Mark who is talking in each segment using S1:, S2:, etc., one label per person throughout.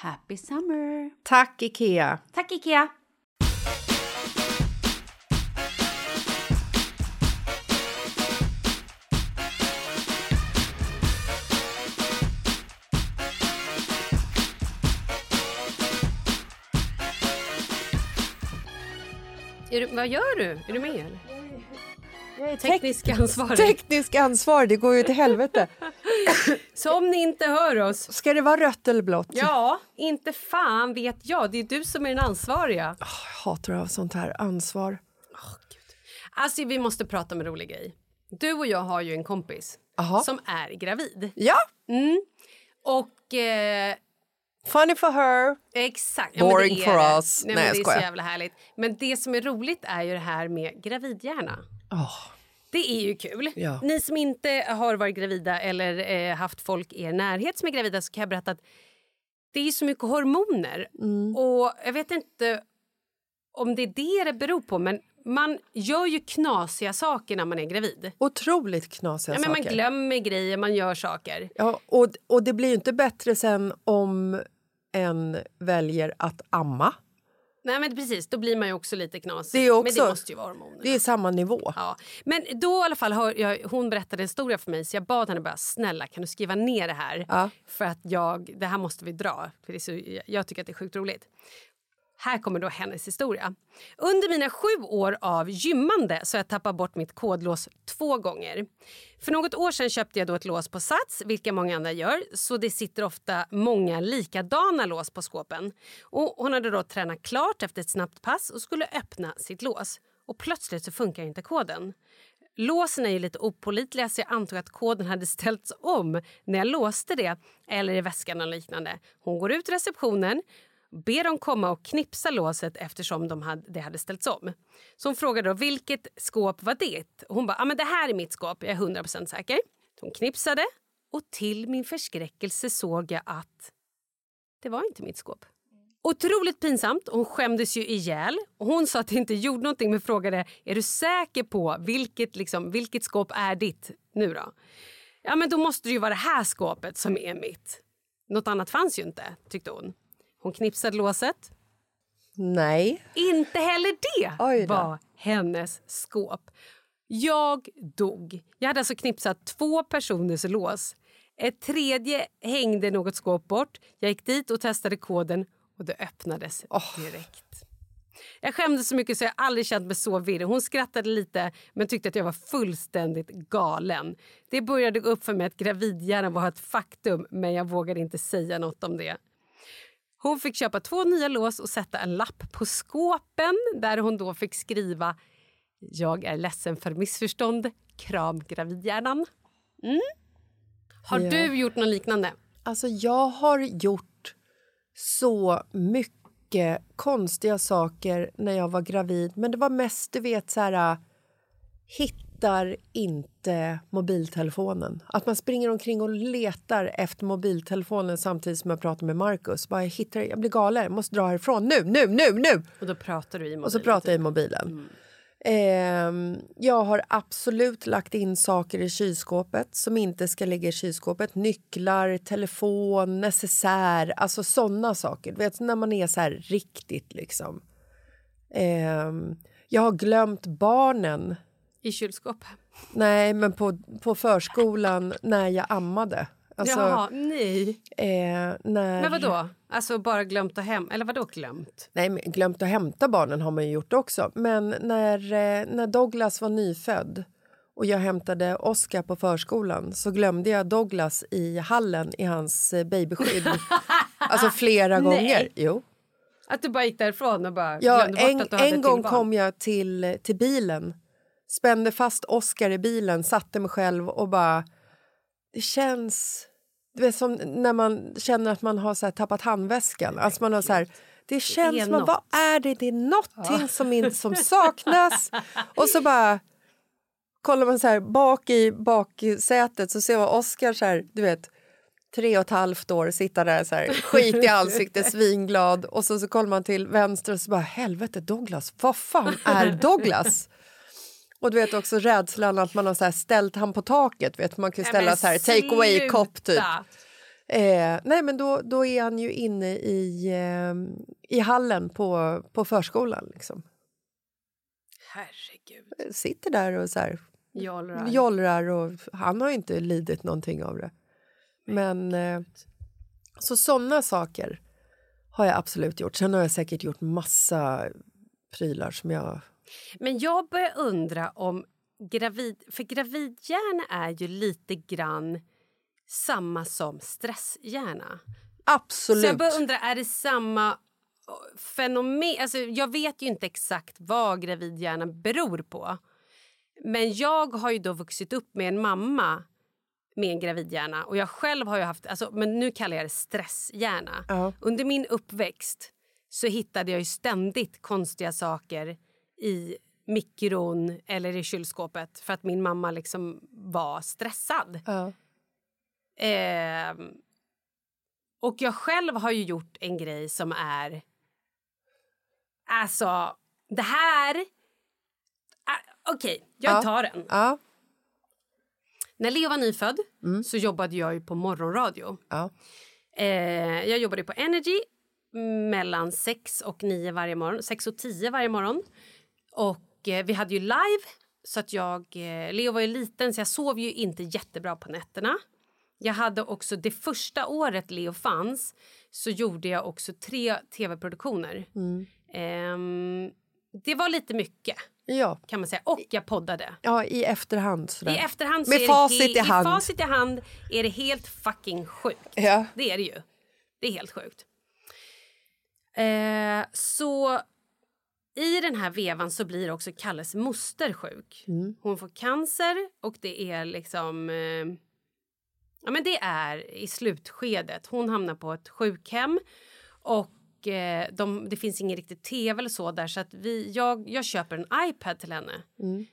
S1: Happy summer!
S2: Tack, Ikea!
S1: Tack Ikea!
S3: Är du, vad gör du? Är du med? Eller? Är teknisk ansvarig.
S4: Teknisk ansvar, det går ju till helvete.
S3: Så om ni inte hör oss,
S4: Ska det vara rött eller blått?
S3: ja, inte fan vet jag. Det är du som är den ansvariga.
S2: Jag hatar av sånt här ansvar.
S3: Alltså, vi måste prata om en rolig grej. Du och jag har ju en kompis
S2: Aha.
S3: som är gravid.
S2: Ja,
S3: Och... Eh,
S2: funny for her.
S3: Exakt.
S4: Boring
S3: är
S4: for
S3: det.
S4: us.
S3: Nej,
S4: Nej, jag
S3: det är så
S4: skojar.
S3: jävla härligt. Men det som är roligt är ju det här med gravidhjärna. Det är ju kul.
S2: Ja.
S3: Ni som inte har varit gravida eller eh, haft folk i er närhet som är gravida så kan jag berätta att det är så mycket hormoner.
S2: Mm.
S3: Och jag vet inte om det är det det beror på men man gör ju knasiga saker när man är gravid.
S2: Otroligt knasiga
S3: Ja, men
S2: saker.
S3: man glömmer grejer, man gör saker.
S2: Ja, och, och det blir ju inte bättre sen om en väljer att amma.
S3: Nej men precis, då blir man ju också lite knasig.
S2: Det är också-
S3: Men det måste ju vara hormonerna.
S2: Det är samma nivå.
S3: Ja. Men då i alla fall, hör jag, hon berättade en historia för mig så jag bad henne bara snälla kan du skriva ner det här?
S2: Ja.
S3: För att jag, det här måste vi dra. För det så, jag tycker att det är sjukt roligt. Här kommer då hennes historia. Under mina sju år av gymmande så har jag tappat bort mitt kodlås två gånger. För något år sedan köpte jag då ett lås på Sats, vilket många andra gör. Så det sitter ofta många likadana lås på skåpen. Och hon hade då tränat klart efter ett snabbt pass och skulle öppna sitt lås. Och plötsligt så funkar inte koden. Låsen är ju lite opolitliga så jag antog att koden hade ställts om när jag låste det eller i väskan och liknande. Hon går ut i receptionen ber dem komma och knipsa låset eftersom de hade, det hade ställts om. Så hon frågade då, vilket skåp var det? Hon bara, ah, men det här är mitt skåp, jag är 100% säker. Hon knipsade och till min förskräckelse såg jag att det var inte mitt skåp. Otroligt pinsamt. Hon skämdes ju ihjäl. Hon sa att det inte gjorde någonting men frågade är du säker på vilket, liksom, vilket skåp är ditt nu då? Ja men då måste det ju vara det här skåpet som är mitt. Något annat fanns ju inte tyckte hon. Hon knipsade låset.
S2: Nej.
S3: Inte heller det var hennes skåp. Jag dog. Jag hade alltså knipsat två personers lås. Ett tredje hängde något skåp bort. Jag gick dit och testade koden och det öppnades direkt. Jag skämdes så mycket så jag aldrig känt mig så virrig. Hon skrattade lite men tyckte att jag var fullständigt galen. Det började gå upp för mig att gravidhjärnan var ett faktum men jag vågade inte säga något om det. Hon fick köpa två nya lås och sätta en lapp på skåpen där hon då fick skriva Jag är ledsen för missförstånd. Kram gravidhjärnan. Mm. Har
S2: Ja.
S3: du gjort något liknande?
S2: Alltså, jag har gjort så mycket konstiga saker när jag var gravid. Men det var mest, du vet, så här... äh, Hittar inte mobiltelefonen. Att man springer omkring och letar efter mobiltelefonen samtidigt som jag pratar med Markus. Jag, hittar, jag blir galen, jag måste dra härifrån nu, nu, nu, nu!
S3: Och då pratar du i mobilen.
S2: Och så pratar jag i mobilen. Ehm, jag har absolut lagt in saker i kylskåpet som inte ska ligga i kylskåpet. Nycklar, telefon, necessär, alltså såna saker. Du vet, när man är så här riktigt liksom. Ehm, jag har glömt barnen.
S3: I kylskåpet.
S2: Nej, men på, på förskolan när jag ammade. Alltså,
S3: Jaha, nej.
S2: eh, när...
S3: Men vad då? Alltså bara glömt att hem... Eller vadå glömt?
S2: Nej, glömt att hämta barnen har man ju gjort också. Men när, eh, när Douglas var nyfödd och jag hämtade Oscar på förskolan så glömde jag Douglas i hallen i hans eh, babyskydd. alltså flera
S3: Nej.
S2: gånger. Jo.
S3: Att du bara gick därifrån och bara
S2: Ja,
S3: glömde bort
S2: en
S3: att du hade
S2: en gång kom jag till, till bilen, spände fast Oscar i bilen, satte mig själv och bara... Det känns... Du vet, som när man känner att man har så här, tappat handväskan. Alltså man har så här, det känns
S3: är
S2: som... att, Vad är det? Det är någonting som, inte, som saknas. och så bara... Kollar man så här bak i baksätet så ser man Oscar så här, du vet tre och ett halvt år, sitta där så här, skit i ansiktet, svinglad. Och så, så kollar man till vänster och så bara, helvete Douglas, vad fan är Douglas? Och du vet också rädslan att man har så ställt han på taket, vet man kan
S3: Nej,
S2: ställa så här take away kopp typ. Eh, nej men då, då är han ju inne i, eh, i hallen på, på förskolan liksom.
S3: Herregud.
S2: Sitter där och så här
S3: Jollrar.
S2: jollrar och han har ju inte lidit någonting av det. Men eh, så sådana saker har jag absolut gjort. Sen har jag säkert gjort massa prylar som jag...
S3: Men jag börjar undra om gravid... För gravidhjärna är ju lite grann samma som stresshjärna.
S2: Absolut.
S3: Så jag börjar undra, är det samma eh, fenomen? Alltså, jag vet ju inte exakt vad gravidhjärnan beror på. Men jag har ju då vuxit upp med en mamma med en gravidhjärna. Och jag själv har ju haft, alltså, men nu kallar jag det stresshjärna.
S2: Ja.
S3: Under min uppväxt så hittade jag ju ständigt konstiga saker i mikron eller i kylskåpet för att min mamma liksom var stressad.
S2: Ja.
S3: Ehm, och jag själv har ju gjort en grej som är... Alltså, det här... Ah, Okej, jag
S2: Ja.
S3: tar den.
S2: Ja.
S3: När Leo var nyfödd så jobbade jag ju på morgonradio.
S2: Ja.
S3: Eh, jag jobbade på Energy mellan 6 och 9 varje morgon. 6 och 10 varje morgon. Och eh, vi hade ju live. Så att jag, eh, Leo var ju liten så jag sov ju inte jättebra på nätterna. Jag hade också det första året Leo fanns så gjorde jag också tre tv-produktioner.
S2: Mm.
S3: Ehm, det var lite mycket
S2: Ja,
S3: kan man säga. Och jag poddade.
S2: ja i efterhand. Sådär.
S3: I efterhand
S2: Med facit i hand.
S3: I facit i hand är det helt fucking sjukt.
S2: Ja.
S3: Det är det ju. Det är helt sjukt. Eh, så i den här vevan så blir också Kalles moster sjuk.
S2: Mm.
S3: Hon får cancer och det är liksom... Eh, ja, men det är i slutskedet. Hon hamnar på ett sjukhem och eh, de, det finns ingen riktigt tv eller så där så att vi, jag, jag köper en iPad till henne.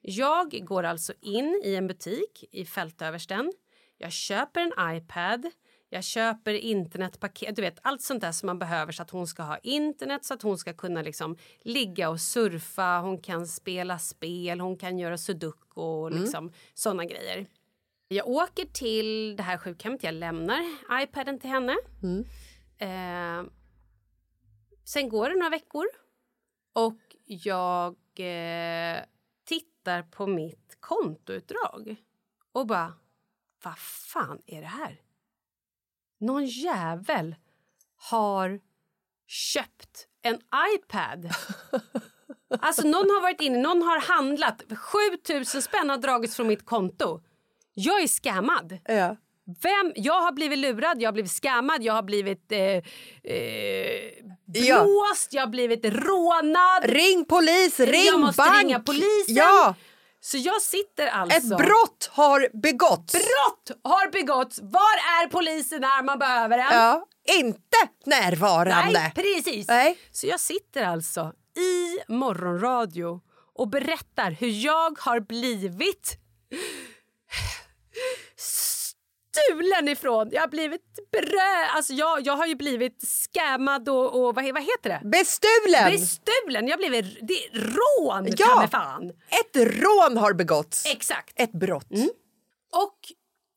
S3: Jag går alltså in i en butik i Fältöversten. Jag köper en iPad. Jag köper internetpaket, du vet allt sånt där som man behöver så att hon ska ha internet så att hon ska kunna liksom ligga och surfa, hon kan spela spel, hon kan göra sudoku och liksom såna grejer. Jag åker till det här sjukhemmet, jag lämnar iPaden till henne. Eh, sen går det några veckor och jag eh, tittar på mitt kontoutdrag och bara, vad fan är det här? Någon jävel har köpt en iPad. Alltså någon har varit inne, någon har handlat. 7000 spänn har dragits från mitt konto. Jag är scammad.
S2: Ja.
S3: Vem? Jag har blivit lurad, jag har blivit scammad, jag har blivit eh, eh,
S2: Ja.
S3: blåst, jag har blivit rånad.
S2: Ring polis, ring
S3: jag måste
S2: bank!
S3: ringa polisen.
S2: Ja,
S3: Så jag sitter alltså...
S2: ett brott har begåtts.
S3: Brott har begåtts! Var är polisen när man behöver den?
S2: Ja, inte närvarande.
S3: Nej, precis.
S2: Nej.
S3: Så jag sitter alltså i morgonradio och berättar hur jag har blivit stulen ifrån. Jag har blivit brö... Alltså jag, jag har ju blivit scammad och, och vad, vad heter det?
S2: Bestulen!
S3: Bestulen! Jag har blivit... Det är rån,
S2: Ja.
S3: fan!
S2: Ett rån har begåtts.
S3: Exakt.
S2: Ett brott.
S3: Och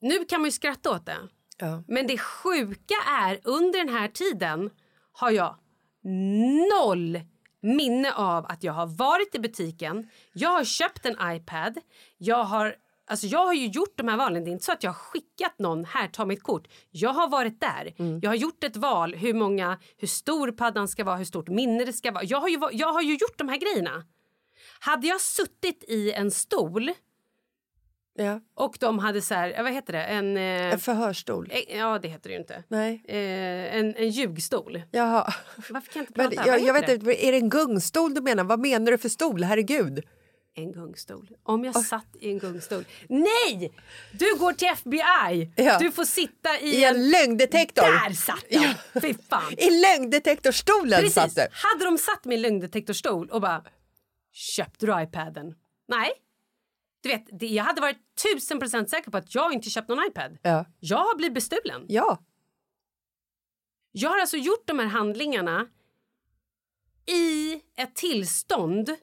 S3: nu kan man ju skratta åt det.
S2: Ja.
S3: Men det sjuka är under den här tiden har jag noll minne av att jag har varit i butiken. Jag har köpt en iPad. Jag har, alltså jag har ju gjort de här valen. Det är inte så att jag har skickat någon här, ta mitt kort. Jag har varit där. Jag har gjort ett val hur många, hur stor paddan ska vara, hur stort minne det ska vara. Jag har ju, jag har ju gjort de här grejerna. Hade jag suttit i en stol
S2: Ja.
S3: och de hade så här, vad heter det, en... Eh,
S2: En förhörsstol.
S3: eh, ja, det heter det ju inte.
S2: Nej.
S3: Eh, en, en ljugstol.
S2: Jaha.
S3: Varför kan jag inte
S2: Men
S3: prata?
S2: jag,
S3: Vad
S2: jag
S3: heter
S2: vet inte, är det en gungstol du menar? Vad menar du för stol? Herregud.
S3: En gungstol. Om jag satt i en gungstol. Nej! Du går till FBI.
S2: Ja.
S3: Du får sitta i,
S2: I en lögndetektor.
S3: Där satt jag! Fy fan.
S2: I lögndetektorstolen
S3: Precis.
S2: satt du.
S3: Hade de satt mig i en lögndetektorstol och bara köpte du iPaden? Nej. Du vet, det, jag hade varit tusen procent säker på att jag inte köpt någon iPad.
S2: Ja.
S3: Jag har blivit bestulen.
S2: Ja.
S3: Jag har alltså gjort de här handlingarna i ett tillstånd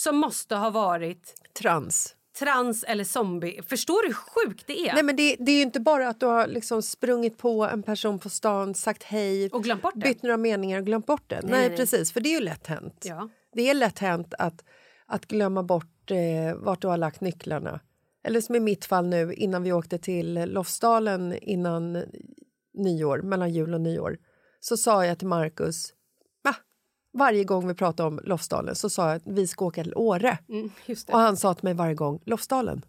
S3: som måste ha varit
S2: Trans.
S3: trans eller zombie. Förstår du hur sjukt det är?
S2: Nej, men det, det är ju inte bara att du har liksom sprungit på en person på stan, sagt hej,
S3: Och glömt bort det.
S2: bytt några meningar och glömt bort det. Nej,
S3: nej, nej.
S2: precis. För det är ju lätt hänt.
S3: Ja.
S2: Det är lätt hänt att, att glömma bort eh, vart du har lagt nycklarna. Eller som i mitt fall nu, innan vi åkte till Lofsdalen innan nyår, mellan jul och nyår, så sa jag till Markus? Varje gång vi pratade om Lofsdalen så sa jag att vi ska åka till Åre.
S3: Mm.
S2: Och han sa till mig varje gång, Lofsdalen,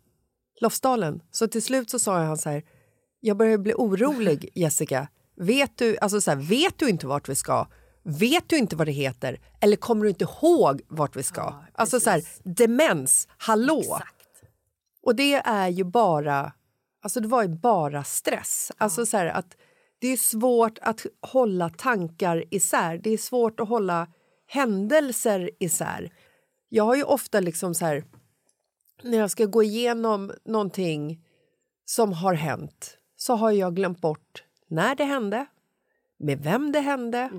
S2: Lofsdalen. Så till slut så sa han så här, jag börjar bli orolig Jessica. Vet du, alltså så här, vet du inte vart vi ska? Vet du inte vad det heter? Eller kommer du inte ihåg vart vi ska? alltså så här, demens, hallå!
S3: Exakt.
S2: Och det är ju bara, alltså det var ju bara stress. Alltså så här att det är svårt att hålla tankar isär. Det är svårt att hålla händelser isär. Jag har ju ofta liksom så här, när jag ska gå igenom någonting som har hänt så har jag glömt bort när det hände, med vem det hände.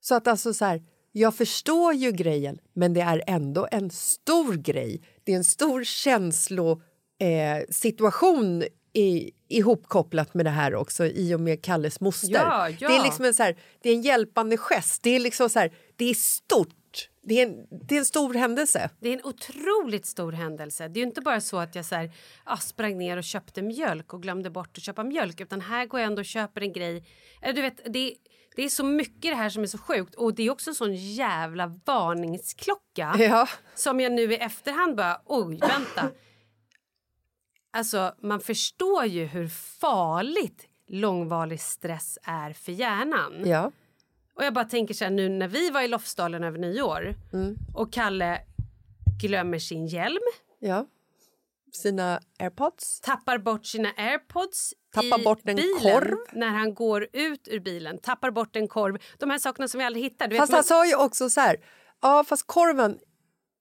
S2: Så att alltså så här, jag förstår ju grejen, men det är ändå en stor grej. Det är en stor känslosituation eh, situation i, ihopkopplat med det här också i och med Kalles moster.
S3: Ja, ja.
S2: Det är liksom en, så här, det är en hjälpande gest. Det är liksom så här, det är stort. det, är en, det är en stor händelse.
S3: Det är en otroligt stor händelse. Det är inte bara så att jag så här, ah, sprang ner och köpte mjölk och glömde bort att köpa mjölk. Utan här går jag ändå och köper en grej. Eller du vet, det, det är så mycket det här som är så sjukt. Och det är också en sån jävla varningsklocka.
S2: Ja.
S3: Som jag nu i efterhand bara, oj, vänta. Alltså, man förstår ju hur farligt långvarig stress är för hjärnan.
S2: Ja.
S3: Och jag bara tänker så här, nu när vi var i Lofsdalen över nyår
S2: Mm.
S3: och Kalle glömmer sin hjälm,
S2: ja. Sina airpods.
S3: tappar bort sina airpods
S2: Tappar
S3: i
S2: bort en
S3: bilen
S2: korv.
S3: när han går ut ur bilen, tappar bort en korv. De här sakerna som vi aldrig hittar. Du vet,
S2: Fast
S3: man-
S2: han sa ju också så här, ja fast korven,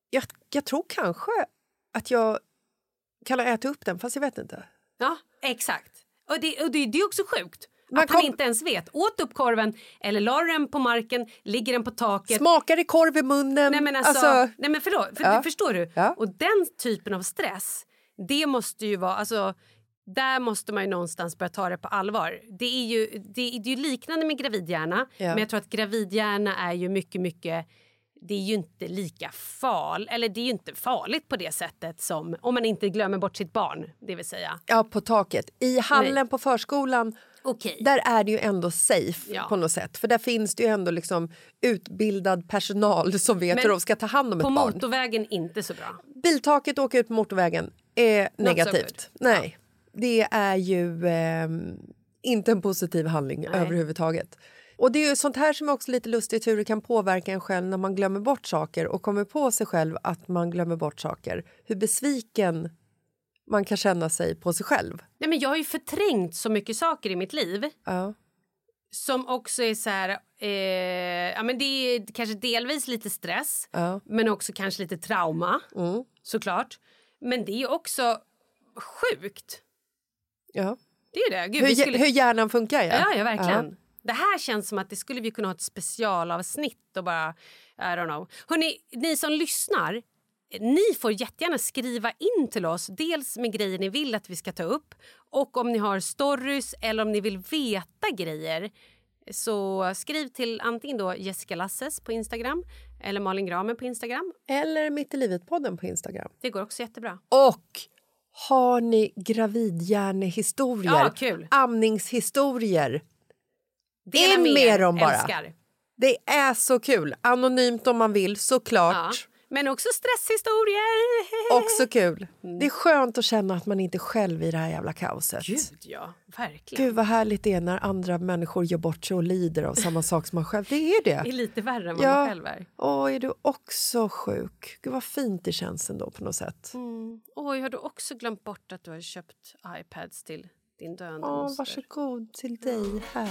S2: jag, jag tror kanske att jag kan ha ätit upp den, fast jag vet inte.
S3: Ja, exakt. Och det, och det, det är också sjukt.
S2: Man
S3: att han
S2: kom-
S3: inte ens vet. Åt upp korven eller la den på marken, ligger den på taket.
S2: Smakar det korv i munnen?
S3: Nej men alltså, nej men förlåt, för,
S2: Ja.
S3: förstår du?
S2: Ja.
S3: Och den typen av stress, det måste ju vara, alltså där måste man ju någonstans börja ta det på allvar. Det är ju, det, det är ju liknande med gravidhjärna,
S2: Ja.
S3: men jag tror att gravidhjärna är ju mycket, mycket det är ju inte lika farligt, eller det är ju inte farligt på det sättet som om man inte glömmer bort sitt barn, det vill säga.
S2: Ja, på taket. I hallen
S3: Nej.
S2: på förskolan,
S3: Okej.
S2: där är det ju ändå safe
S3: Ja.
S2: på något sätt. För där finns det ju ändå liksom utbildad personal som vet
S3: Men
S2: hur de ska ta hand om
S3: På
S2: ett barn.
S3: motorvägen inte så bra.
S2: Biltaket åker ut på motorvägen är
S3: so
S2: negativt.
S3: good.
S2: Nej, det är ju ehm, inte en positiv handling
S3: Nej.
S2: överhuvudtaget. Och det är sånt här som är också lite lustigt hur det kan påverka en själv när man glömmer bort saker och kommer på sig själv att man glömmer bort saker. Hur besviken man kan känna sig på sig själv.
S3: Nej, men jag har ju förträngt så mycket saker i mitt liv
S2: Ja.
S3: som också är så här... Eh, ja, men det är kanske delvis lite stress,
S2: Ja.
S3: men också kanske lite trauma,
S2: Mm.
S3: såklart. Men det är också sjukt.
S2: Ja.
S3: Det är det. Gud,
S2: Hur,
S3: skulle...
S2: hur hjärnan funkar, ja.
S3: Ja, ja, verkligen. Det här känns som att det skulle vi kunna ha ett specialavsnitt och bara... I don't know. Hörrni, ni som lyssnar, ni får jättegärna skriva in till oss. Dels med grejer ni vill att vi ska ta upp och om ni har stories eller om ni vill veta grejer. Så skriv till antingen då Jessica Lasses på Instagram eller Malin Gramen på Instagram.
S2: Eller Mitt i livet-podden på Instagram.
S3: Det går också jättebra.
S2: Och har ni gravidhjärnehistorier,
S3: Ja,
S2: amningshistorier,
S3: Dela
S2: In
S3: med
S2: dem bara.
S3: Älskar.
S2: det är så kul. Anonymt om man vill, såklart.
S3: Ja. Men också stresshistorier.
S2: Också kul. Det är skönt att känna att man inte är själv i det här jävla kaoset.
S3: Gud, ja. Verkligen.
S2: Gud vad härligt det är när andra människor gör bort sig och lider av samma sak som man själv. Det är
S3: Det är
S2: det.
S3: lite värre än vad
S2: Ja.
S3: man själv är.
S2: Åh, är du också sjuk? Gud vad fint det känns ändå på något sätt.
S3: Mm. Oj, har du också glömt bort att du har köpt iPads till din döende
S2: Åh,
S3: moster?
S2: varsågod till dig här.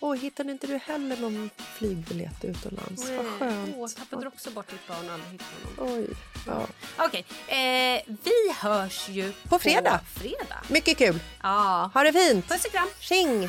S2: Åh, hittade inte du heller någon flygbiljett utomlands? Vad skönt.
S3: Åh, tappade också bort ditt barn och aldrig hittade honom?
S2: Oj, ja.
S3: Okej, eh, vi hörs ju
S2: På fredag.
S3: På fredag.
S2: Mycket kul.
S3: Ja.
S2: Ha det fint.
S3: Puss och kram.
S2: Tjing!